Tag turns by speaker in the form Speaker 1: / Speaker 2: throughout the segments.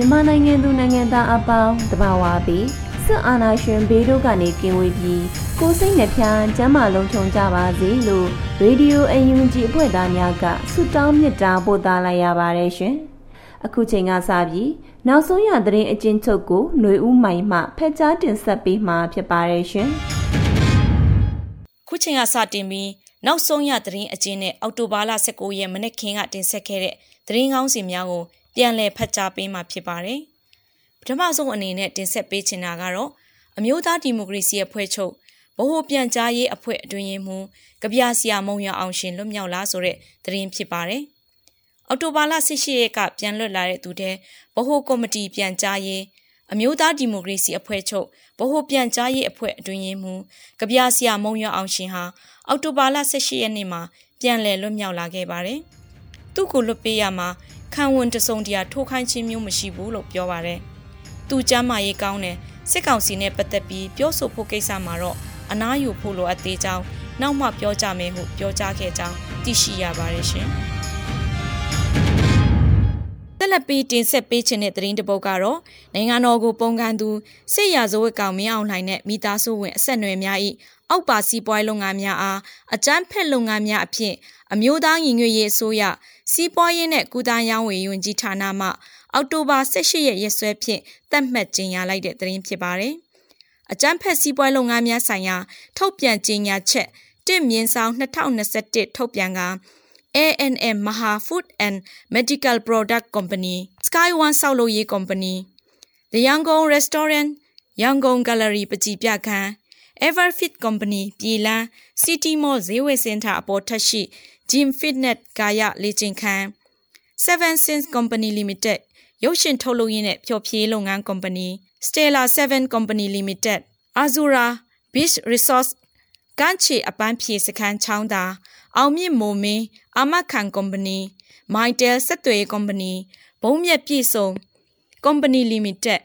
Speaker 1: မြန်မာနိုင်ငံသူနိုင်ငံသားအပေါင်းတဘာဝပြီးစစ်အာဏာရှင်ဘေးတို့ကနေကင်းဝေးပြီးကိုယ်စိတ်နှဖျားကျန်းမာလုံးချုံကြပါစေလို့ရေဒီယိုအယူဂျီအဖွဲ့သားများကဆုတောင်းမေတ္တာပို့သလိုက်ရပါတယ်ရှင်။အခုချိန်ကစပြီးနောက်ဆုံးရသတင်းအကျဉ်းချုပ်ကိုຫນွေဦးမိုင်မှဖက်ကြားတင်ဆက်ပေးမှာဖြစ်ပါတယ်ရှင်
Speaker 2: ခုချိန်ကစတင်ပြီးနောက်ဆုံးရသတင်းအကျဉ်းနဲ့အောက်တိုဘာလ19ရက်မနေ့ခင်ကတင်ဆက်ခဲ့တဲ့သတင်းကောင်းစီများကို ပြန်လည်ဖတ်ကြားပေးမှာဖြစ်ပါတယ်။ပထမဆုံးအနေနဲ့တင်ဆက်ပေးချင်တာကတော့အမျိုးသားဒီမိုကရေစီအဖွဲ့ချုပ်ဗဟိုပြန်ကြားရေးအဖွဲ့အတွင်းရေးမှူးကဗျာဆရာမုံရအောင်ရှင်လွတ်မြောက်လာဆိုတဲ့သတင်းဖြစ်ပါတယ်။အောက်တိုဘာလ18ရက်ကပြန်လွတ်လာတဲ့သူတဲ့ဗဟိုကော်မတီပြန်ကြားရေးအမျိုးသားဒီမိုကရေစီအဖွဲ့ချုပ်ဗဟိုပြန်ကြားရေးအဖွဲ့အတွင်းရေးမှူးကဗျာဆရာမုံရအောင်ရှင်ဟာအောက်တိုဘာလ18ရက်နေ့မှာပြန်လည်လွတ်မြောက်လာခဲ့ပါတယ်။သူ့ကိုလွတ်ပေးရမှာ ခံဝန်တစုံတရာထိုးခိုင်းခြင်းမျိုးမရှိဘူးလို့ပြောပါတယ်။သူ့ကျမ်းမာရေးကောင်းတဲ့စစ်ကောင်စီနဲ့ပတ်သက်ပြီးပြောဆိုဖို့ကိစ္စမှာတော့အနားယူဖို့လိုအပ်သေးကြောင်းနောက်မှပြောကြမယ်ဟုပြောကြားခဲ့ကြောင်းသိရှိရပါတယ်ရှင်။ဆက်လက်ပြီးတင်ဆက်ပေးခြင်းတဲ့သတင်းတစ်ပုဒ်ကတော့နိုင်ငံတော်ကိုပုံကန်သူစစ်ရာဇဝတ်ကောင်မင်းအောင်လှိုင်နဲ့မိသားစုဝင်အဆက်အနွယ်များ၏အောက်ပါစီးပွားလုပ်ငန်းများအားအကြမ်းဖက်လုပ်ငန်းများအဖြစ်အမျိုးသားညီညွတ်ရေးအစိုးရ စီးပွားရေးနဲ့ကုသရေးဝန်ကြီးဝန်ကြီးဌာနမှအောက်တိုဘာ18ရက်ရက်စွဲဖြင့်သတ်မှတ်ကြေညာလိုက်တဲ့သတင်းဖြစ်ပါတယ်။အကြမ်းဖက်စီးပွားလုပ်ငန်းများဆိုင်ရာထုတ်ပြန်ကြေညာချက်တစ်မြင်းဆောင်2021ထုတ်ပြန်က ANM Maha Food and Medical Product Company, Sky One ဆောက်လုပ်ရေး Company, The Yangon Restaurant, Yangon Gallery ပကြည်ပြခန်း Everfit Company ပြည်လန်း City Mall ဈေးဝယ်စင်တာအပေါ်ထပ်ရှိ Gym Fitness ကာယလေ့ကျင့်ခန်း Seven Sense Company Limited ရုပ်ရှင်ထုတ်လုပ်ရေးနဲ့ဖျော်ဖြေလုပ်ငန်း Company, Stella 7 Company Limited, Azura Beach Resource ကန့်ချေအပန်းဖြေစခန်းချောင်းသာအောင်မြင့်မိုမင်းအာမခံကုမ္ပဏီမိုင်တယ်ဆက်သွယ်ကုမ္ပဏီဘုံမြက်ပြည်စုံကုမ္ပဏီလီမိတက်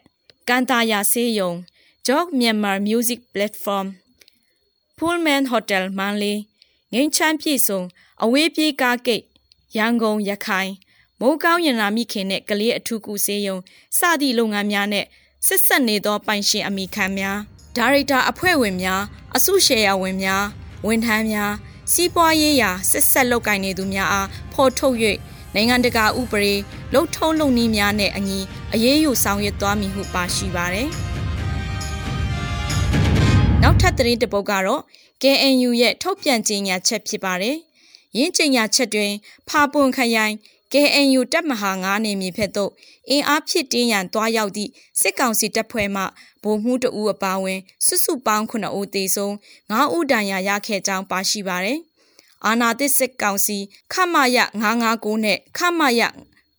Speaker 2: ကန်တာယာဆေးယုံ Jog Myanmar Music Platform Pullman Hotel မန်လေးငင်းချမ်းပြည်စုံ အဝေးပြေးကားဂိတ်ရန်ကုန်ရခိုင်မိုးကောင်းရနာမိခင်နဲ့ကလေးအထူးကူဆေးယုံစသည့်လုပ်ငန်းများနဲ့ဆက်ဆက်နေသောပိုင်ရှင်အမိခံများဒါရိုက်တာအဖွဲ့ဝင်များအစုရှယ်ယာဝင်များဝန်ထမ်းများစီးပွားရေးရာဆက်ဆက်လုပ်ကိုင်နေသူများအားဖော်ထုတ်၍နိုင်ငံတကာဥပဒေလှုပ်ထုံးလုပ်နည်းများနဲ့အညီအရေးယူဆောင်ရွက်သွားမည်ဟုပါရှိပါတယ်။နောက်ထပ်သတင်းတစ်ပုဒ်ကတော့ KNU ရဲ့ထုတ်ပြန်ကြေညာချက်ဖြစ်ပါတယ်။ ရင်းကြေညာချက်တွင် ဖာပွန်ခရိုင် KNU တပ်မဟာ9နေမြေဖက်သို့အင်အားဖြစ်တင်းရန်တွားရောက်သည့်စစ်ကောင်စီတပ်ဖွဲ့မှဗိုလ်မှူးတအူအပါဝင်စုစုပေါင်း9ဦးသေဆုံး9ဦးဒဏ်ရာရခဲ့ကြောင်းပါရှိပါတယ်။အာနာသစ်စစ်ကောင်စီခမရ959နဲ့ခမရ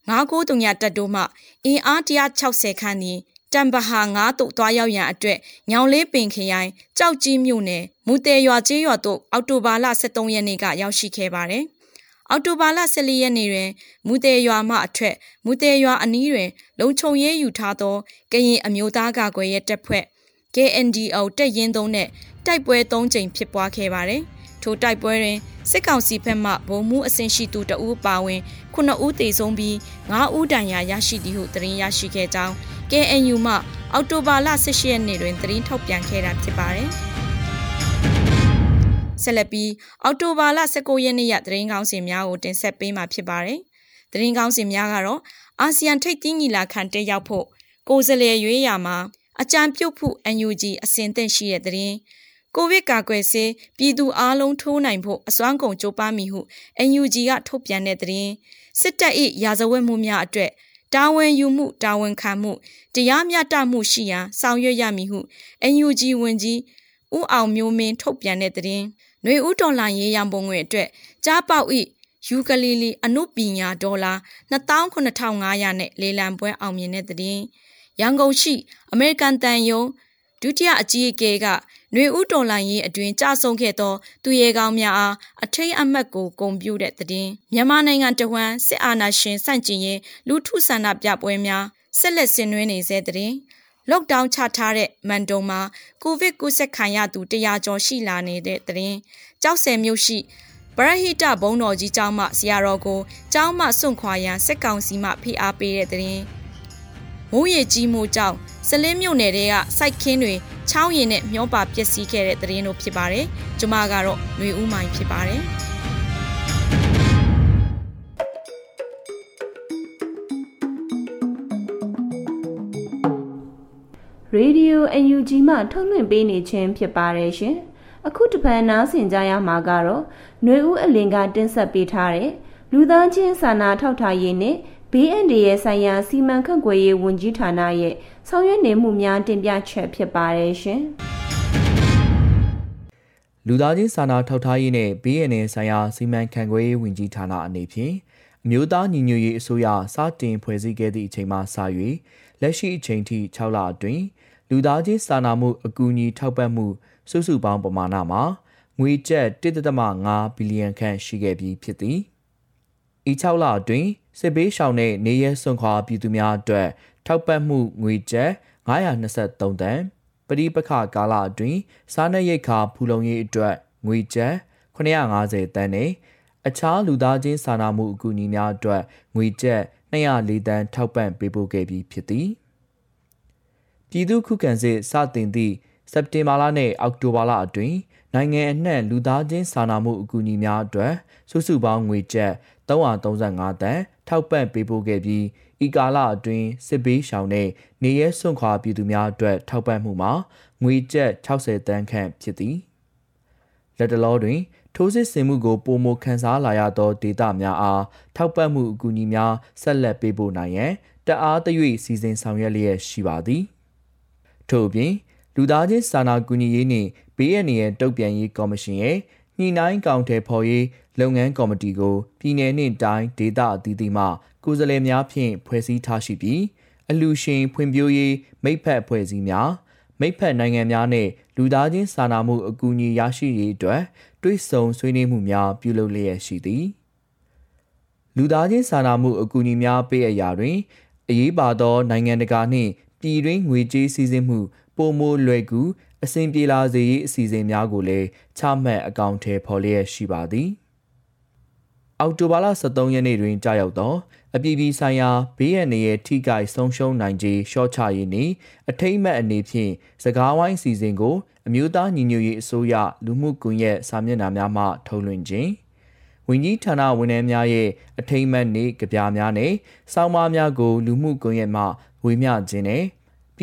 Speaker 2: 993တပ်တို့မှအင်အား160ခန်းသည် တံပဟာ9တို့တွားရောက်ရန်အတွက်ညောင်လေးပင်ခရိုင်ကြောက်ကြီးမြို့နယ်မူတဲရွာကျေးရွာသို့အောက်တိုဘာလ23ရက်နေ့ကရောက်ရှိခဲ့ပါတယ်။အောက်တိုဘာလ14ရက်နေ့တွင်မူတဲရွာမှအထက်မူတဲရွာအနီးတွင် လုံခြုံရေးယူထားသောကရင်အမျိုးသားကာကွယ်ရေးတပ်ဖွဲ့ KNDO တပ်ရင်းသုံးနဲ့တိုက်ပွဲ၃ကြိမ်ဖြစ်ပွားခဲ့ပါတယ်။ထိုတိုက်ပွဲတွင်စစ်ကောင်စီဘက်မှဗိုလ်မှူးအဆင့်ရှိသူတဦးပါဝင်9ဦးသေဆုံးပြီး9ဦးဒဏ်ရာရရှိသည်ဟုသတင်းရရှိခဲ့ကြောင်း KNU မှအောက်တိုဘာလ18ရက်နေ့တွင်သတင်းထုတ်ပြန်ခဲ့တာဖြစ်ပါတယ်။ဆက်လက်ပြီးအောက်တိုဘာလ19ရက်နေ့ရသတင်းကောင်းစင်များကိုတင်ဆက်ပေးမှာဖြစ်ပါတယ်။သတင်းကောင်းစင်များကတော့အာဆီယံထိပ်သီးညီလာခံတက်ရောက်ဖို့ကိုယ်စားလှယ်ရွေးရမှာအကြံပြုတ်ဖို့ UNG အစဉ်သင့်ရှိတဲ့သတင်းကိုဗစ်ကာကွယ်ဆေးပြည်သူအလုံးထိုးနိုင်ဖို့အစွမ်းကုန်ကြိုးပမ်းမိဟု NUG ကထုတ်ပြန်တဲ့သတင်းစစ်တပ်၏ရာဇဝတ်မှုများအတွက် တာဝန်ယူမှုတာဝန်ခံမှုတရားမျှတမှုရှိရန်ဆောင်ရွက်ရမည်ဟု NUG ဝန်ကြီးဦးအောင်မျိုးမင်းထုတ်ပြန်တဲ့သတင်း။ຫນွေဦးတော်လှန်ရေးရန်ပုံငွေအတွက်ကြားပေါက်ဤယူကလီလီအနုပညာဒေါ်လာ29500နဲ့လေလံပွဲအောင်မြင်တဲ့သတင်း။ရန်ကုန်ရှိအမေရိကန်တန်ယုံ ဒုတိယအကြီးအကဲကຫນွေဦးတော်လှန်ရေးအတွင်ကြဆုံခဲ့သော သူရဲကောင်းများအားအထိတ်အမှတ်ကိုဂုဏ်ပြုတဲ့သတင်းမြန်မာနိုင်ငံတဝန်းစစ်အာဏာရှင်စန့်ကျင်ရေးလူထုဆန္ဒပြပွဲများဆက်လက်ဆင်နွှဲနေစေသတင်းလော့ဒေါင်းချထားတဲ့မန်တုံမှာကိုဗစ်ကူးစက်ခံရသူ100ကျော်ရှိလာနေတဲ့သတင်းကြောက်စဲမြို့ရှိပရဟိတဘုံတော်ကြီးကျောင်းမှဆရာတော်ကိုကျောင်းမှစွန့်ခွာရန်စက်ကောင်စီမှဖိအားပေးတဲ့သတင်းမိုးရေကြီးမှုကြောင့် စလင်းမြို့နယ်တွေကစိုက်ခင်းတွေချောင်းရင်နဲ့မျောပါပျက်စီးခဲ့တဲ့သတင်းတို့ဖြစ်ပါတယ်။ကျွန်မကတော့ຫນွေဦးမိုင်ဖြစ်ပါတယ်။
Speaker 1: Radio UNG မှထုတ်လွှင့်ပေးနေခြင်းဖြစ်ပါတယ်ရှင်။အခုတပန်နားဆင်ကြရမှာကတော့ຫນွေဦးအလင်ကတင်ဆက်ပေးထားတဲ့လူသားချင်းစာနာထောက်ထားရေးနဲ့ ဘေးအန္တရာယ်ဆိုင်ရာစီမံခန့်ခွဲရေးဝန်ကြီးဌာနရဲ့ဆောင်ရွက်နေမှုများတင်ပြချက်ဖြစ်ပါတယ်ရှင်။
Speaker 3: လူသားချင်းစာနာထောက်ထားရေးနဲ့ဘေးအန္တရာယ်ဆိုင်ရာစီမံခန့်ခွဲရေးဝန်ကြီးဌာနအနေဖြင့်အမျိုးသားညီညွတ်ရေးအစိုးရစတင်ဖွဲ့စည်းခဲ့သည့်အချိန်မှစ၍လက်ရှိအချိန်ထိ6လအတွင်းလူသားချင်းစာနာမှုအကူအညီထောက်ပံ့မှုစုစုပေါင်းပမာဏမှာငွေကျပ်1.5ဘီလီယံခန့်ရှိခဲ့ပြီးဖြစ်သည်။ဤ6လအတွင်း စစ်ဘေးရှောင်တဲ့နေရဲစွန့်ခွာပြည်သူများအတွက်ထောက်ပံ့မှုငွေကျပ်923တန်ပရိပခကာလအတွင်းစားနပ်ရိက္ခာဖူလုံရေးအတွက်ငွေကျပ်950တန်နဲ့အခြားလူသားချင်းစာနာမှုအကူအညီများအတွက်ငွေကျပ်204တန်ထောက်ပံ့ပေးပို့ခဲ့ပြီးဖြစ်သည်ပြည်သူခုခံစစ်စတင်သည့်စက်တင်ဘာလနဲ့အောက်တိုဘာလအတွင်းနိုင်ငံအနှံ့လူသားချင်းစာနာမှုအကူအညီများအတွက်စုစုပေါင်းငွေကျပ်335တန် ထောက်ပံ့ပေးပို့ခဲ့ပြီးဤကာလအတွင်းစစ်ဘေးရှောင်တဲ့နေရဲစွန့်ခွာပြည်သူများအတွက်ထောက်ပံ့မှုမှာငွေကျပ်60တန်းခန့်ဖြစ်သည်လက်တလောတွင် ထိုးစစ်ဆင်မှုကိုပုံမခန်းစားလာရသောဒေသများအားထောက်ပံ့မှုအကူအညီများဆက်လက်ပေးပို့နိုင်ရန်တအားသရွေ့စီစဉ်ဆောင်ရွက်လျက်ရှိပါသည်ထို့အပြင်လူသားချင်းစာနာကူညီရေးနှင့်ဘေးအန္တရာယ်တုံ့ပြန်ရေးကော်မရှင်ရဲ့ ညှိနှိုင်းကောင်တယ်ဖော်ရေးလုပ်ငန်းကော်မတီကိုပြည်내နှင့်တိုင်းဒေသအသီးသီးမှကိုယ်စားလှယ်များဖြင့်ဖွဲ့စည်းထားရှိပြီးအလူရှင်ဖွံ့ဖြိုးရေးမိဖက်ဖွဲ့စည်းများမိဖက်နိုင်ငံများနှင့်လူသားချင်းစာနာမှုအကူအညီရရှိရေးအတွက်တွိဆုံဆွေးနွေးမှုများပြုလုပ်လျက်ရှိသည်လူသားချင်းစာနာမှုအကူအညီများပေးအပ်ရာတွင်အရေးပါသောနိုင်ငံတကာနှင့်ပြည်တွင်းငွေကြေးစည်းစိမ်မှုပုံမိုးလွယ်ကူ အဆင်ပြေလာစေရေးအစီအစဉ်များကိုလည်းချမှတ်အကောင့်ထဲပေါ်လျက်ရှိပါသည်အောက်တိုဘာလ23ရက်နေ့တွင်ကြာရောက်သောအပြည်ပြည်ဆိုင်ရာဘေးရန်ရဲ့ထိကိုက်ဆုံးရှုံးနိုင်ခြင်းရှော့ချရေးနှင့်အထိမ့်မဲ့အနေဖြင့်စကားဝိုင်းစီစဉ်ကိုအမျိုးသားညီညွတ်ရေးအစိုးရလူမှုကွန်ရက်စာမျက်နှာများမှထုတ်လွှင့်ခြင်းဝန်ကြီးဌာနဝန်ထမ်းများရဲ့အထိမ့်မဲ့နေကြပြများနဲ့စောင်းမများကို လူမှုကွန်ရက်မှဝေမျှခြင်းနဲ့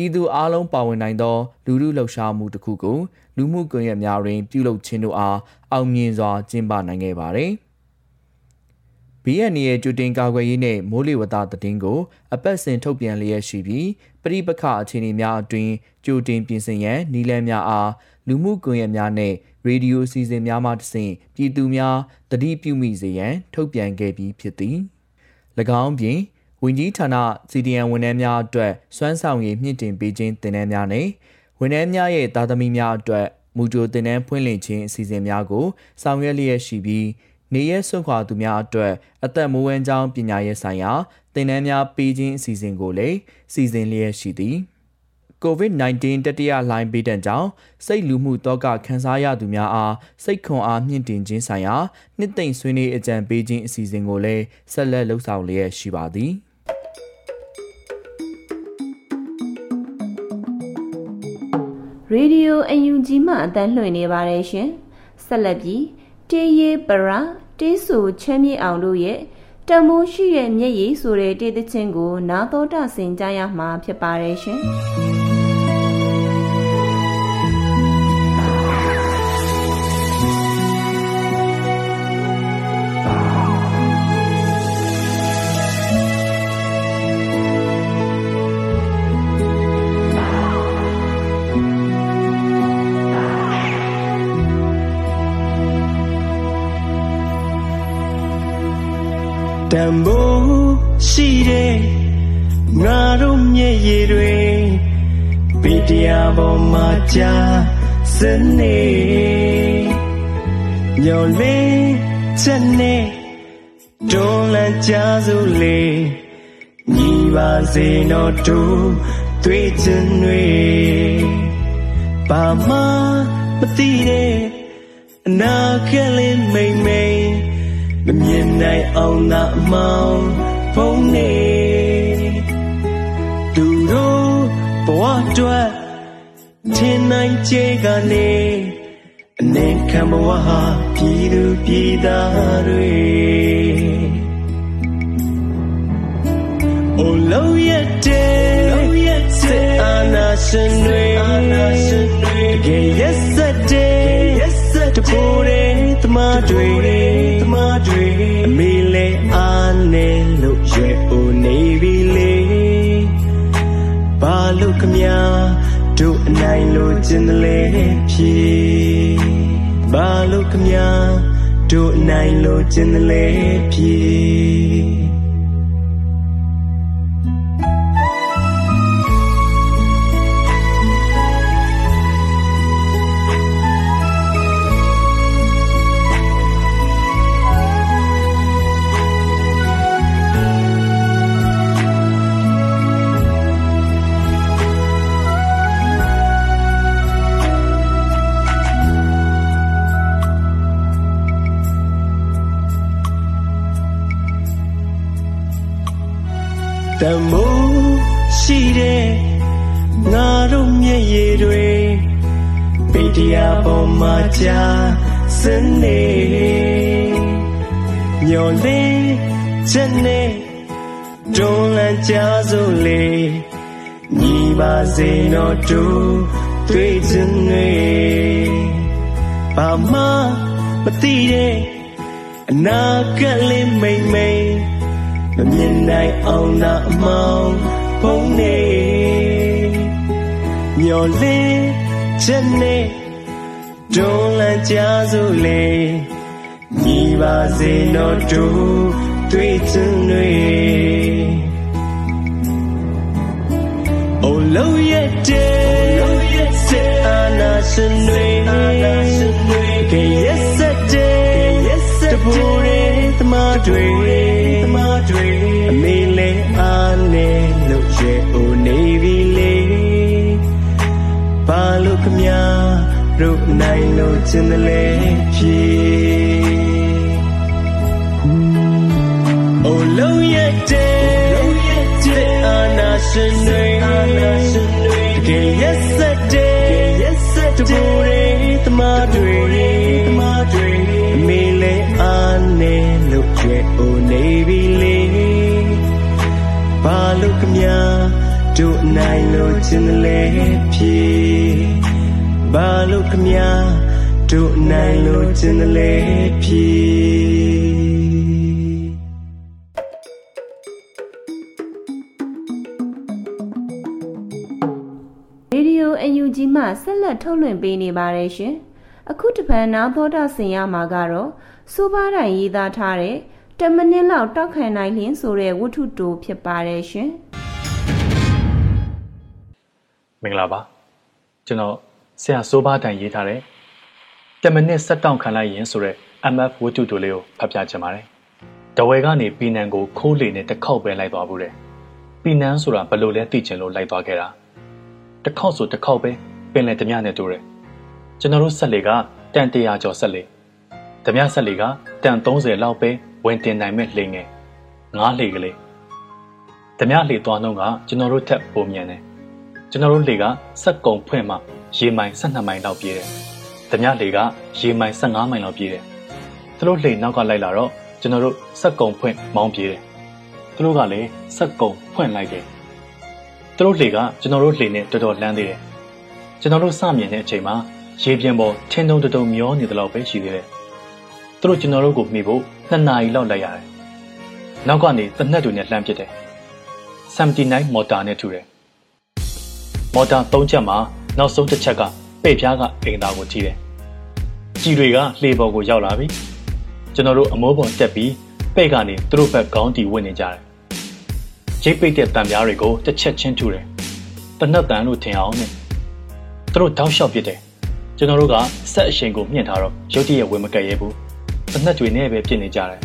Speaker 3: ပြည်သူအလုံးပါဝင်နိုင်သော လူမှုလှုပ်ရှားမှုတစ်ခုကိုလူမှုကွန်ရက်များတွင် ပြုလုပ်ခြင်းတို့အားအောင်မြင်စွာကျင်းပနိုင်ခဲ့ပါသည်။ဘီယန်နီရဲ့ကြိုတင်ကာကွယ်ရေးနဲ့မိုးလေဝသသတင်းကိုအပတ်စဉ်ထုတ်ပြန်လျက်ရှိပြီးပရိပခအခြေအနေများအတွင်းကြိုတင်ပြင်ဆင်ရန်နည်းလမ်းများအားလူမှုကွန်ရက်များနဲ့ရေဒီယိုအစီအစဉ်များမှတဆင့်ပြည်သူများတတိပြုမိစေရန်ထုတ်ပြန်ခဲ့ပြီးဖြစ်သည်၎င်းပြင် ဝင်ကြီးဌာန CDN ဝန်ထမ်းများအတွက်စွမ်းဆောင်ရည်မြင့်တင်ပေးခြင်းတင်နန်းများနဲ့ဝန်ထမ်းများရဲ့တာသမီများအတွက်မူကြိုတင်နန်းဖွင့်လှစ်ခြင်းအစီအစဉ်များကိုဆောင်ရွက်လျက်ရှိပြီးနေရဲစွန့်ခွာသူများအတွက်အသက်မွေးဝမ်းကြောင်းပညာရေးဆိုင်ရာသင်တန်းများပေးခြင်းအစီအစဉ်ကိုလည်းစီစဉ်လျက်ရှိသည် COVID-19 တတိယလှိုင်းပေးတဲ့ကြောင့်စိတ်လူမှုတောကခန်းစားရသူများအားစိတ်ခွန်အားမြင့်တင်ခြင်းဆိုင်ရာနှစ်သိမ့်ဆွေးနွေးအကြံပေးခြင်းအစီအစဉ်ကိုလည်းဆက်လက်လှုပ်ဆောင်လျက်ရှိပါသည်
Speaker 1: ရေဒီယိုအယူဂျီမှအတန်းလွှင့်နေပါတယ်ရှင်။ဆက်လက်ပြီးတေးရီပရာတေးဆူချမ်းမြေအောင်တို့ရဲ့တမိုးရှိရဲ့မျက်ရည်ဆိုတဲ့တေးသချင်းကို နာတော်တာဆင်ကြရမှာဖြစ်ပါတယ်ရှင်။
Speaker 4: ရားပေါ်မှာကြာစနေညော်လေးချက်နဲ့တွန်းလန်းကြစို့လေညီပါစေတော့တို့တွေ့ချင်တွေဘာမှမသိတဲ့အနာကလေးမိမ့်မိန်မမြင်နိုင်အောင်သာအမောင်ဖုံးနေသူတို့ဘဝအတွက် ထင်နိုင်ချေကနေအနေခံဘဝဟာပြည်သူပြည်သားတွေအိုလုံးရတဲ့စေအာနာရှင်တွေအာနာရှင်တွေတကယ်ရက်စက်တဲ့ရက်စက်တဲ့ပိုးတဲ့သမားတွေတွေအမေလဲအားနေလို့ရွယ်အိုနေပြီလေဘာလို့ခမ တို့အနိုင်လို့ကျင်တယ်လေဖြေဘာလို့ခမတို့အနိုင်လို့ကျင်တယ်လေဖြေ စေတော့တို့တွေ့ချင်တွေဘာမှမသိတဲ့အနာကလေးမိမ့်မိန်မမြင်နိုင်အောင်နာအမောင်ဖုံးနေမျော်လင့်ချက်နဲ့တွန်းလန်းကြစို့လေညီပါစေတော့တို့တွေ့ချင်တွေ တဲ့စေအာနာရှင်တွေအာနာရှင်တွေကရက်စက်တဲ့ရက်စက်တဲ့သမားတွေတွေအမေလဲအားနေလို့ရဲ့အိုနေပြီလေဘာလို့ခမတို့နိုင်လို့ချင်တယ်လေဖြေအိုလုံးရဲ့တဲ့အာနာရှင်တွေအာ ရက်စက်တဲ့သမားတွေသမားတွေအမေလဲအားနေလို့ရဲ့အိုနေပြီလေဘာလို့ခမတို့အနိုင်လို့ခြင်းလဲဖြေဘာလို့ခမတို့အနိုင်လို့ခြင်းလဲဖြေ
Speaker 1: ထုတ်လွှင့်ပေးနေပါတယ်ရှင်။အခုတပံနာသောတာဆင်ရမှာကတော့စိုးပါတိုင်ရေးသားထားတဲ့10မိနစ်လောက်တောက်ခံနိုင်လင်းဆိုတဲ့ဝတ္ထုတိုဖြစ်ပါတယ်ရှင်
Speaker 5: မင်္ဂလာပါကျွန်တော်ဆရာစိုးပါတိုင်ရေးထားတဲ့10မိနစ်ဆက်တောက်ခံလိုက်ရင်ဆိုတဲ့ MF ဝတ္ထုတိုလေးကိုဖတ်ပြချင်ပါတယ်တဝဲကနေပီနန်ကိုခိုးလေနဲ့တစ်ခေါက်ပဲလိုက်သွားဘူးတဲ့ပီနန်ဆိုတာဘလို့လဲသိချင်လို့လိုက်သွားခဲ့တာတစ်ခေါက်ဆိုတစ်ခေါက်ပဲ ပင်လယ်ဓမြနဲ့တူတယ်ကျွန်တော်တို့ဆက်လေကတန်တရာကျော်ဆက်လေဓမြဆက်လေကတန်30လောက်ပဲဝင်တင်နိုင်မဲ့လှေငယ်ငားလှေကလေးဓမြလှေသွားနှုံးကကျွန်တော်တို့ထက်ပိုမြန်တယ်ကျွန်တော်တို့လှေကစက်ကုံဖွင့်မှရေမိုင်12မိုင်လောက်ပြေးတယ်ဓမြလေကရေမိုင်15မိုင်လောက်ပြေးတယ်သူတို့လှေနောက်ကလိုက်လာတော့ကျွန်တော်တို့စက်ကုံဖွင့်မောင်းပြေးတယ်သူတို့ကလည်းစက်ကုံဖွင့်လိုက်တယ်သူတို့လှေကကျွန်တော်တို့လှေနဲ့တော်တော်လမ်းသေးတယ် ကျွန်တော်တို့စမြင်တဲ့အချိန်မှာရေပြင်ပေါ်ထင်းတုံတုံမျောနေတယ်လို့ပဲရှိသေးတယ်သူတို့ကျွန်တော်တို့ကိုမှီဖို့နှစ်နာရီလောက်လိုက်ရတယ်နောက်ကနေတနက်တွေနဲ့လှမ်းပစ်တယ် 79မော်တာနဲ့ထူတယ်မော်တာ၃ချက်မှာနောက်ဆုံးတစ်ချက်ကပေ့ပြားကအိမ်သားကိုထိတယ်ကြည်တွေကလှေပေါ်ကိုရောက်လာပြီကျွန်တော်တို့အမိုးပေါ်တက်ပြီးပဲ့ကနေသူတို့ဘက်ခေါင်းတီဝင်နေကြတယ်ရိတ်ပိတ်တဲ့တံပြားတွေကိုတစ်ချက်ချင်းထူတယ်တနက်တန်လို့ထင်အောင်နဲ့ သူတို့တောက်လျှောက်ပစ်တယ်ကျွန်တော်တို့ကဆက်အရှင်ကိုမြင့်ထားတော့ရုတ်တရက်ဝင်မကက်ရဲဘူးတနက်တွေနဲ့ပဲပြစ်နေကြတယ်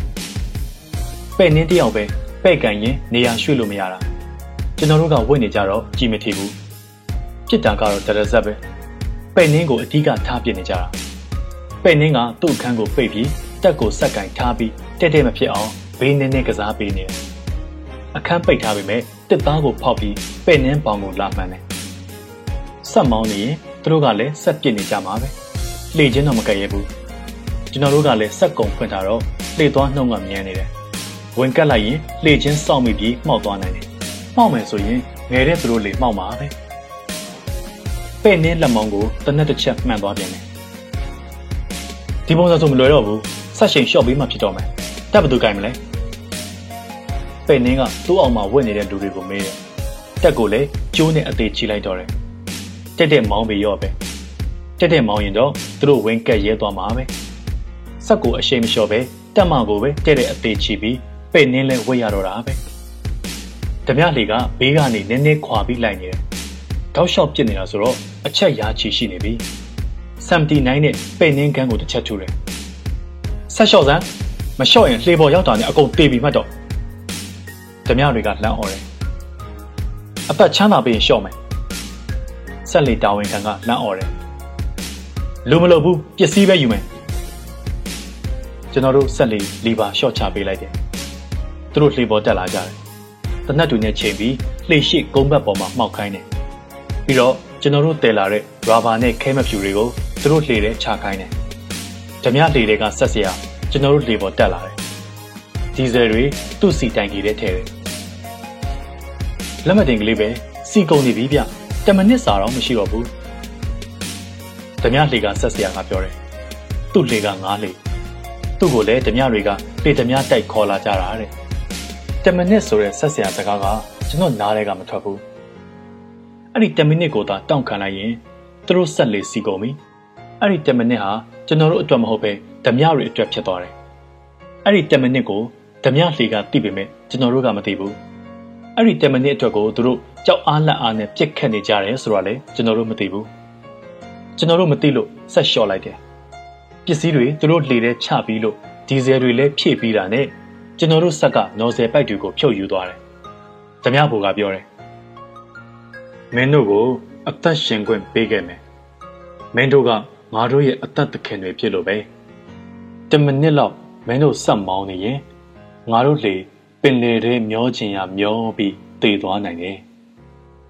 Speaker 5: ပဲ့နင်းတယောက်ပဲပဲ့ကန်ရင်နေရာရွှေ့လို့မရတာကျွန်တော်တို့ကဝင့်နေကြတော့ကြည်မထီဘူးပြစ်တာကတော့တရဇက်ပဲပဲ့နင်းကိုအဓိကထားပြစ်နေကြတာပဲ့နင်းကသူ့အခန်းကိုပိတ်ပြီးတက်ကိုဆက်ကင်ထားပြီးတက်တက်မဖြစ်အောင်ဘေးနင်းနဲ့ကစားပေးနေတယ်အခန်းပိတ်ထားပေမဲ့တစ်သားကိုဖောက်ပြီးပဲ့နင်းပေါင်ကိုလာမှန်းတယ် ဆက်မောင်းနေရင်သူတို့ကလည်းဆက်ပစ်နေကြမှာပဲလှေချင်းတော့မကဲရဲဘူးကျွန်တော်တို့ကလည်းဆက်ကုံဖွင့်ထားတော့လှေသွားနှုံးကမြန်းနေတယ်ဝင်ကတ်လိုက်ရင်လှေချင်းစောင့်မိပြီးမှောက်သွားနိုင်တယ်မှောက်မယ်ဆိုရင်ငယ်တဲ့သူတို့လေမှောက်မှာပဲပဲ့နင်းလက်မောင်းကိုတနက်တစ်ချက်မှန်သွားပြန်တယ်ဒီပုံစံဆိုမလွယ်တော့ဘူးဆက်ရှင်ရှော့ပေးမှဖြစ်တော့မယ်တက်ဘသူကင်မလဲပဲ့နင်းကသူ့အောင်မှာဝင့်နေတဲ့လူတွေကိုမေးတယ်တက်ကိုလည်းကျိုးနဲ့အသေးချီလိုက်တော့တယ် တက်တက်မောင်းပြီးရော့ပဲတက်တက်မောင်းရင်တော့သူတို့ဝင်းကက်ရဲသွားမှာပဲဆက်ကိုအရှိန်မလျှော့ပဲတက်မကိုပဲတက်တဲ့အသေးချီပြီးပဲ့နင်းလဲဝတ်ရတော့တာပဲဓမြလေကဘေးကနေနည်းနည်းခွာပြီးလိုက်နေတယ်တောက်လျှောက်ပြစ်နေတာဆိုတော့အချက်ရာချီရှိနေပြီ79နဲ့ပဲ့နင်းကန်းကိုတစ်ချက်ထူတယ်ဆက်လျှော့စမ်းမလျှော့ရင်လှေပေါ်ရောက်တာနဲ့အကုန်တေးပြီးမှတ်တော့ဓမြတွေကလှမ်းអော်တယ်အပတ်ချမ်းသာပေးရင်လျှော့မယ် ဆက်လေတာဝန်ခံကလမ်းអော်တယ်လူမလို့ဘူးပစ္စည်းပဲယူမယ်ကျွန်တော်တို့ဆက်လေလီပါလျှော့ချပေးလိုက်တယ်သူတို့လှေပေါ်တက်လာကြတယ်တနတ်တွေနဲ့ချိန်ပြီးလှေရှိကုန်းဘက်ပေါ်မှာမှောက်ခိုင်းတယ်ပြီးတော့ကျွန်တော်တို့တည်လာတဲ့ရာဘာနဲ့ခဲမဖြူတွေကိုသူတို့လှေထဲချခိုင်းတယ်ဓမြလှေတွေကဆက်စရာကျွန်တော်တို့လှေပေါ်တက်လာတယ်ဒီဇယ်တွေသူ့စီတိုင်ကြီးထဲထည့်တယ်လက်မတင်ကလေးပဲစီကုန်နေပြီဗျ တမနစ်စာတော့မရှိတော့ဘူးဓမြလှေကဆက်စရာကပြောတယ်သူ့လှေကငားလှေသူ့ကိုလည်းဓမြတွေကလှေဓမြတိုက်ခေါ်လာကြတာတဲ့တမနစ်ဆိုတဲ့ဆက်စရာစကားကကျွန်တော်နားထဲကမထွက်ဘူးအဲ့ဒီ10မိနစ်ကိုသာတောင့်ခံလိုက်ရင်သူတို့ဆက်လေစီကုန်ပြီအဲ့ဒီ10မိနစ်ဟာကျွန်တော်တို့အတွက်မဟုတ်ပဲဓမြတွေအတွက်ဖြစ်သွားတယ်အဲ့ဒီ10မိနစ်ကိုဓမြလှေကသိပေမဲ့ကျွန်တော်တို့ကမသိဘူးအဲ့ဒီ10မိနစ်အတွက်ကိုသူတို့ ကြောက်အားလက်အားနဲ့ပြစ်ခတ်နေကြတယ်ဆိုတော့လေကျွန်တော်တို့မသိဘူးကျွန်တော်တို့မသိလို့ဆက်လျှော့လိုက်တယ်ပစ္စည်းတွေသူတို့လှေထဲချပြီးလို့ဒီဇယ်တွေလည်းဖြည့်ပြီးတာနဲ့ကျွန်တော်တို့ဆက်ကနော်ဆယ်ပိုက်တွေကိုဖြုတ်ယူသွားတယ်ဓမြဘူကပြောတယ်မင်းတို့ကိုအသက်ရှင်ခွင့်ပေးခဲ့မယ်မင်းတို့ကငါတို့ရဲ့အသက်သခင်တွေဖြစ်လို့ပဲတမနစ်လောက်မင်းတို့ဆက်မောင်းနေရင်ငါတို့လေပင်လေထဲမျောချင်ရမျောပြီးတည်သွားနိုင်တယ်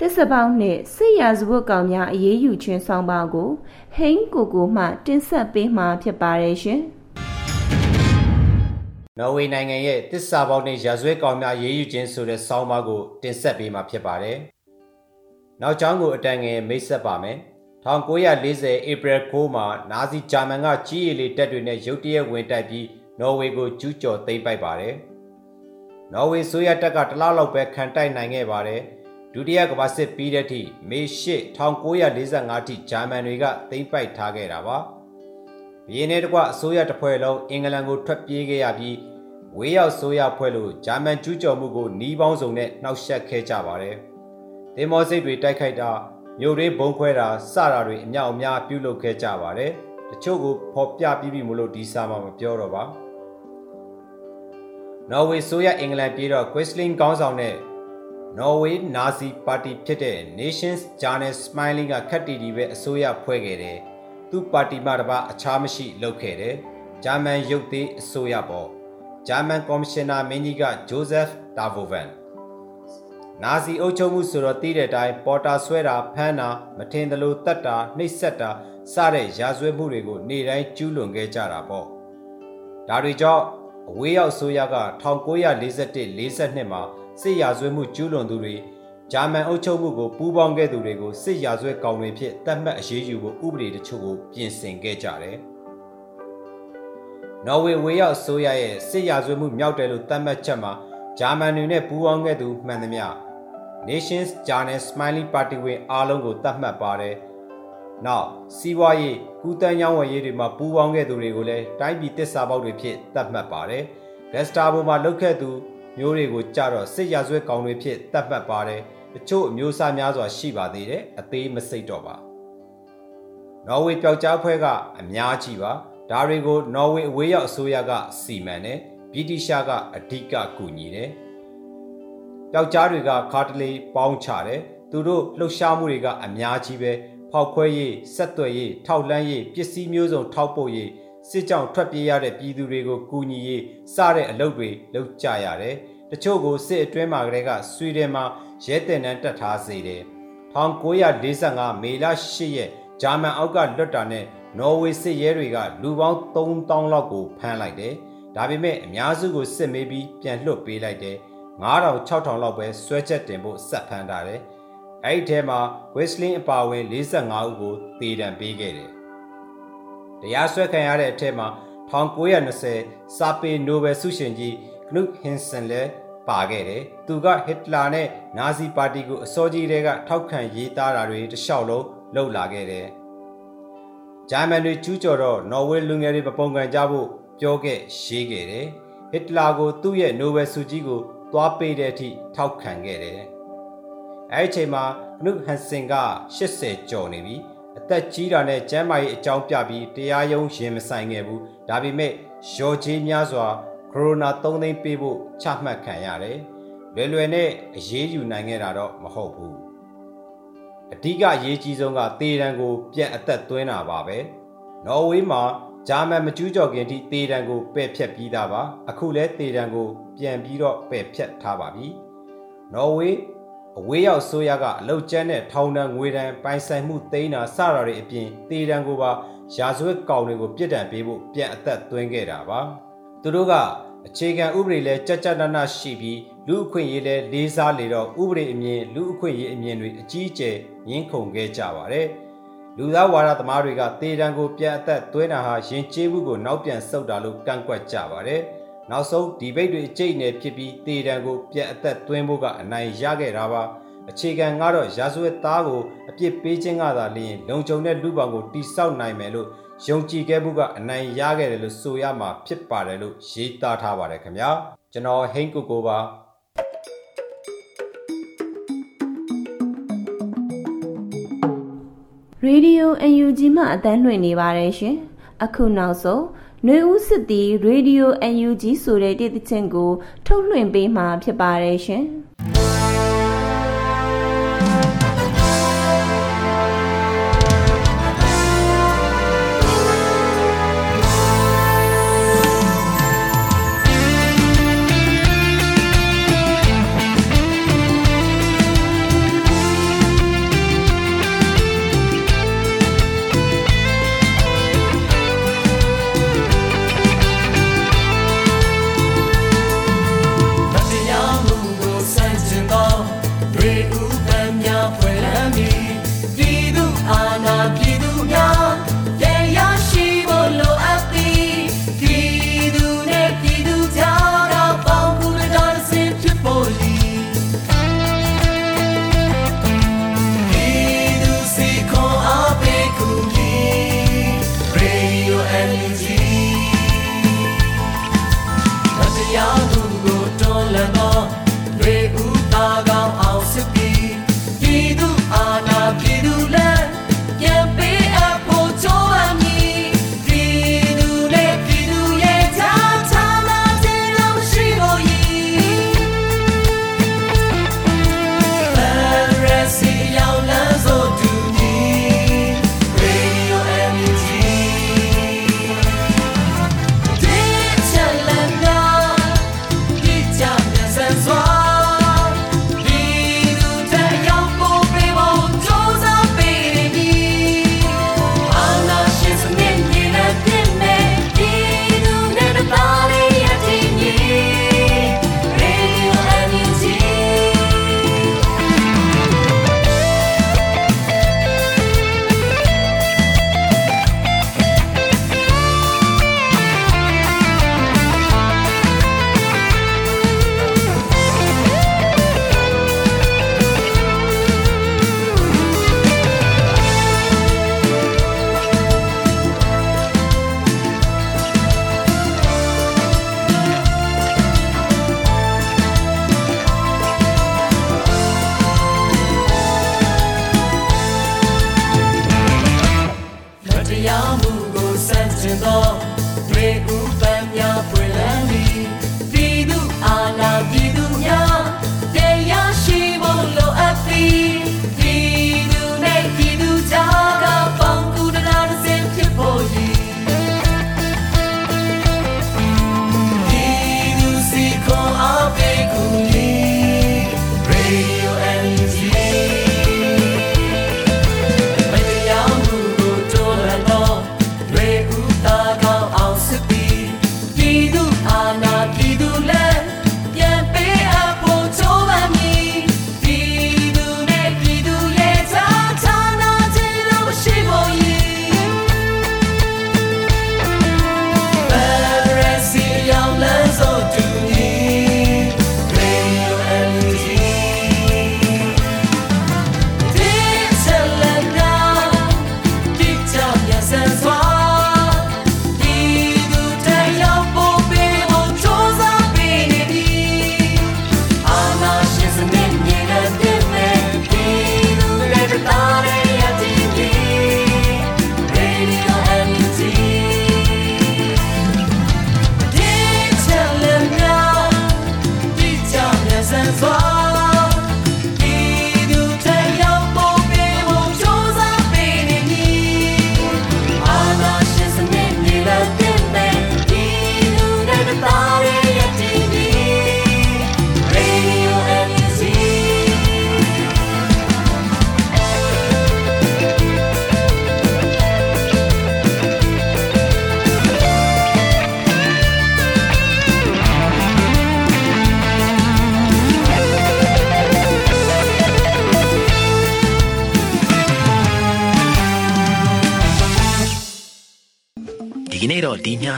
Speaker 5: တစ္ဆပေါင်း
Speaker 1: နှင့်စစ်ရာဇဝတ်ကောင်များအရေးယူခြင်းဆောင်ပါကိုဟိန်းကိုကိုမှတင်ဆက်ပေးမှာဖြစ်ပါတယ်ရှင်။
Speaker 6: နော်ဝေနိုင်ငံရဲ့တစ္ဆပေါင်းနှင့်ရာဇဝတ်ကောင်များအရေးယူခြင်းဆိုတဲ့ဆောင်းပါးကိုတင်ဆက်ပေးမှာဖြစ်ပါတယ်။နောက်ကျောင်းကိုအတန်ငယ်မိတ်ဆက်ပါမယ်။1940ဧပြီ9မှာနာဇီဂျာမန်ကကြီးရည်လေးတပ်တွေနဲ့ရုတ်တရက်ဝင်တိုက်ပြီးနော်ဝေကိုကျူးကျော်သိမ်းပိုက်ပါတယ်။နော်ဝေဆိုရတက်ကတလားလောက်ပဲခံတိုက်နိုင်ခဲ့ပါတယ် ဒုတိယကမ္ဘာစစ်ပြီးတဲ့ထိမေ၈1945ထိဂျာမန်တွေကသိမ်းပိုက်ထားခဲ့တာပါဘီရင်နဲ့တကွအစိုးရတစ်ဖွဲ့လုံးအင်္ဂလန်ကိုထွက်ပြေးခဲ့ရပြီးဝေးရောက်ဆိုရဖွဲ့လို့ဂျာမန်ကျူးကျော်မှုကိုနှီးပေါင်းစုံနဲ့နှောက်ယှက်ခဲ့ကြပါတယ်သင်္ဘောစိတ်တွေတိုက်ခိုက်တာမြို့တွေဘုံခွဲတာစတာတွေအမြောက်အများပြုလုပ်ခဲ့ကြပါတယ်တချို့ကိုဖော်ပြပြီးပြီမလို့ဒီစာမှာမပြောတော့ပါနော်ဝေဆိုရအင်္ဂလန်ပြည်တော့ Quisling ကောင်းဆောင် တဲ့ Norway Nazi Party ဖြစ်တဲ့ Nations Journal Smiling ကခက်တီတီပဲအစိုးရဖွဲ့ခဲ့တယ်။သူ့ပါတီမှတပါအခြားမရှိလုပ်ခဲ့တယ်။ဂျာမန်ရုပ်သေးအစိုးရပေါ့။ဂျာမန်ကော်မရှင်နာမင်းကြီးက Joseph Davovan နာဇီအုပ်ချုပ်မှုဆိုတော့တည်တဲ့အတိုင်းပေါ်တာဆွဲတာဖမ်းတာမထင်သလိုတတ်တာနှိပ်စက်တာစတဲ့ရာဇဝတ်မှုတွေကိုနေ့တိုင်းကျူးလွန်ခဲ့ကြတာပေါ့။ဒါတွေကြောင့်အဝေးရောက်ဆိုရက1941-42မှာ စစ်ရာဇဝတ်မှုကျူးလွန်သူတွေဂျာမန်အုပ်ချုပ်မှုကိုပူးပေါင်းခဲ့သူတွေကိုစစ်ရာဇဝတ်ကောင်တွေဖြစ်တတ်မှတ်အရေးယူဖို့ဥပဒေတချို့ကိုပြင်ဆင်ခဲ့ကြတယ်။နော်ဝေဝေရောက်ဆိုရရဲ့စစ်ရာဇဝတ်မှုမြောက်တယ်လို့သတ်မှတ်ချက်မှာဂျာမန်တွေနဲ့ပူးပေါင်းခဲ့သူမှန်သမျှ Nations Journal Smiley Party ဝင်အားလုံးကိုသတ်မှတ်ပါတယ်။နောက်စီးပွားရေးကူးတန်းရောင်းဝယ်ရေးတွေမှာပူးပေါင်းခဲ့သူတွေကိုလည်းတိုင်းပြည်တစ္ဆာပေါက်တွေဖြစ်သတ်မှတ်ပါတယ်။ဂက်စတာဘိုမှာလုပ်ခဲ့သူ မျိုးတွေကိုကြတော့စစ်ရာဇဝတ်ကောင်တွေဖြစ်သတ်မှတ်ပါတယ်။တချို့အမျိုးအစားများစွာရှိပါသေးတယ်။အသေးမစိတ်တော့ပါ။နော်ဝေပျောက်ကြားဖွဲ့ကအများကြီးပါ။ဒါတွေကိုနော်ဝေအဝေးရောက်အစိုးရကစီမံတယ်။ဗြိတိရှားကအဓိကကူညီတယ်။ပျောက်ကြားတွေကခါတလေပေါင်းချတယ်သူတို့လှုပ်ရှားမှုတွေကအများကြီးပဲဖောက်ခွဲရေးဆက်သွယ်ရေးထောက်လန်းရေးပစ္စည်းမျိုးစုံထောက်ပို့ရေး စစ်ကြောင်ထွက်ပြေးရတဲ့ပြည်သူတွေကိုကူညီရေးစတဲ့အလုပ်တွေလုပ်ကြရတယ်တချို့ကိုစစ်အတွင်းမှာကလေးကဆွီဒင်မှာရဲတင်တန်းတက်ထားစေတယ်1945မေလ8ရက်ဂျာမန်အောက်ကလွတ်တာနဲ့နော်ဝေစစ်ရဲတွေကလူပေါင်း3000လောက်ကိုဖမ်းလိုက်တယ်ဒါပေမဲ့အများစုကိုစစ်မေးပြီးပြန်လွှတ်ပေးလိုက်တယ်9000 6000လောက်ပဲဆွဲချက်တင်ဖို့စက်ဖမ်းထားတယ်။အဲ့ဒီထဲမှာ Westlin အပါအဝင်45ဦးကိုတေတံပေးခဲ့တယ်။ တရားစွဲခံရတဲ့အထက်မှာ1920စာပေနိုဘယ်ဆုရှင်ကြီး Knut Hansen လည်းပါခဲ့တယ်။သူကဟစ်တလာနဲ့နာဇီပါတီကိုအစောကြီးတွေကထောက်ခံရေးသားတာတွေတလျှောက်လုံးလှုပ်လာခဲ့တယ်။ဂျာမန်တွေကျူးကျော်တော့နော်ဝေလူငယ်တွေပပုံကန်ကြဖို့ပြောခဲ့ရေးခဲ့တယ်။ဟစ်တလာကိုသူ့ရဲ့နိုဘယ်ဆုကြီးကိုသွားပေးတဲ့အထိထောက်ခံခဲ့တယ်။အဲဒီအချိန်မှာကနုဟန်စင်က80ကျော်နေပြီ။ အသက်ကြီးတာနဲ့ကျန်းမာရေးအကြောင်းပြပြီးတရားရုံးရင်မဆိုင်ခဲ့ဘူး။ဒါပေမဲ့ရော်ကြီးများစွာကိုရိုနာ3သိန်းပေးဖို့ချမှတ်ခံရတယ်။လွယ်လွယ်နဲ့အရေးယူနိုင်ခဲ့တာတော့မဟုတ်ဘူး။အဓိကအရေးကြီးဆုံးကတေတံကို ပြန်အသက်သွင်းတာပါပဲ။နော်ဝေးမှာဂျာမန်မကျူးကျော်ခင်ထိတေတံကိုပယ်ဖြတ်ပြီးသားပါအခုလဲတေတံကို ပြန်ပြီးတော့ပယ်ဖြတ်ထားပါပြီနော်ဝေး အဝေးရောက်ဆိုရကအလုတ်ကျန်းတဲ့ထောင်တန်းငွေတန်းပိုင်ဆိုင်မှုသိမ်းတာစတာတွေအပြင်တေတံကိုပါရာဇဝတ်ကောင်တွေကိုပြစ်ဒဏ်ပေးဖို့ပြန်အသက်သွင်းခဲ့တာပါသူတို့ကအခြေခံဥပဒေလဲကြကြနနရှိပြီးလူအခွင့်အရေးလဲလေးစားလေတော့ဥပဒေအမြင်လူအခွင့်အရေးအမြင်တွေအကြီးအကျယ်ရင်းခုန်ခဲ့ကြပါတယ်။လူသားဝါဒသမားတွေကတေတံကိုပြန်အသက်သွင်းတာဟာယဉ်ကျေးမှုကိုနောက်ပြန်ဆုတ်တာလို့ကန့်ကွက်ကြပါတယ်။ နောက်ဆုံးဒီဘိတ်တွေအကျိတ်နဲ့ဖြစ်ပြီးတေတံကိုပြန်အသက်သွင်းဖို့ကအနိုင်ရခဲ့တာပါ။အခြေခံကတော့ရာဇဝတ်သားကိုအပြစ်ပေးခြင်းကသာလျှင်လုံခြုံတဲ့လူပောင်ကိုတိဆောက်နိုင်မယ်လို့ယုံကြည်ခဲ့မှုကအနိုင်ရခဲ့တယ်လို့ဆိုရမှာဖြစ်ပါတယ်လို့ရေးသားထားပါတယ်ခင်ဗျာကျွန်တော်ဟိန်းကိုကိုပါ
Speaker 1: ရေဒီယို UNG မှအတန်းလွှင့်နေပါတယ်ရှင်။အခုနောက်ဆုံး နှွေဦးစစ်တီရေဒီယို UNG ဆိုတဲ့တည်တခြင်းကို ထုတ်လွှင့်ပေးမှာဖြစ်ပါတယ်ရှင်။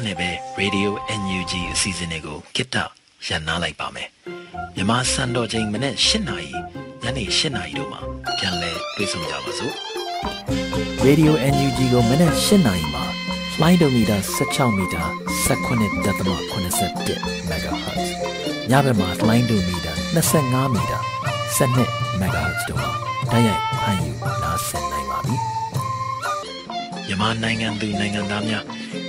Speaker 7: နဲ့ပဲ Radio NUG အစီအစဉ်လေးကိုကိတ္တရန်နာလိုက်ပါမယ်မြန်မာစံတော်ချိန်မနေ့၈နာရီညနေ၈နာရီတို့မှာပြန်လည်တွေ့ဆုံကြပါစို့
Speaker 8: Radio NUG ကိုမနက်၈နာရီမှာလှိုင်းဒိုမီတာ16မီတာ19.87 MHz ညဘက်မှာလှိုင်းဒိုမီတာ25မီတာ17 MHz တို့မှာတိုက်ရိုက်ဖမ်းယူနားဆင်နိုင်ပါပြီ။
Speaker 7: မြန်မာနိုင်ငံသူနိုင်ငံသားများ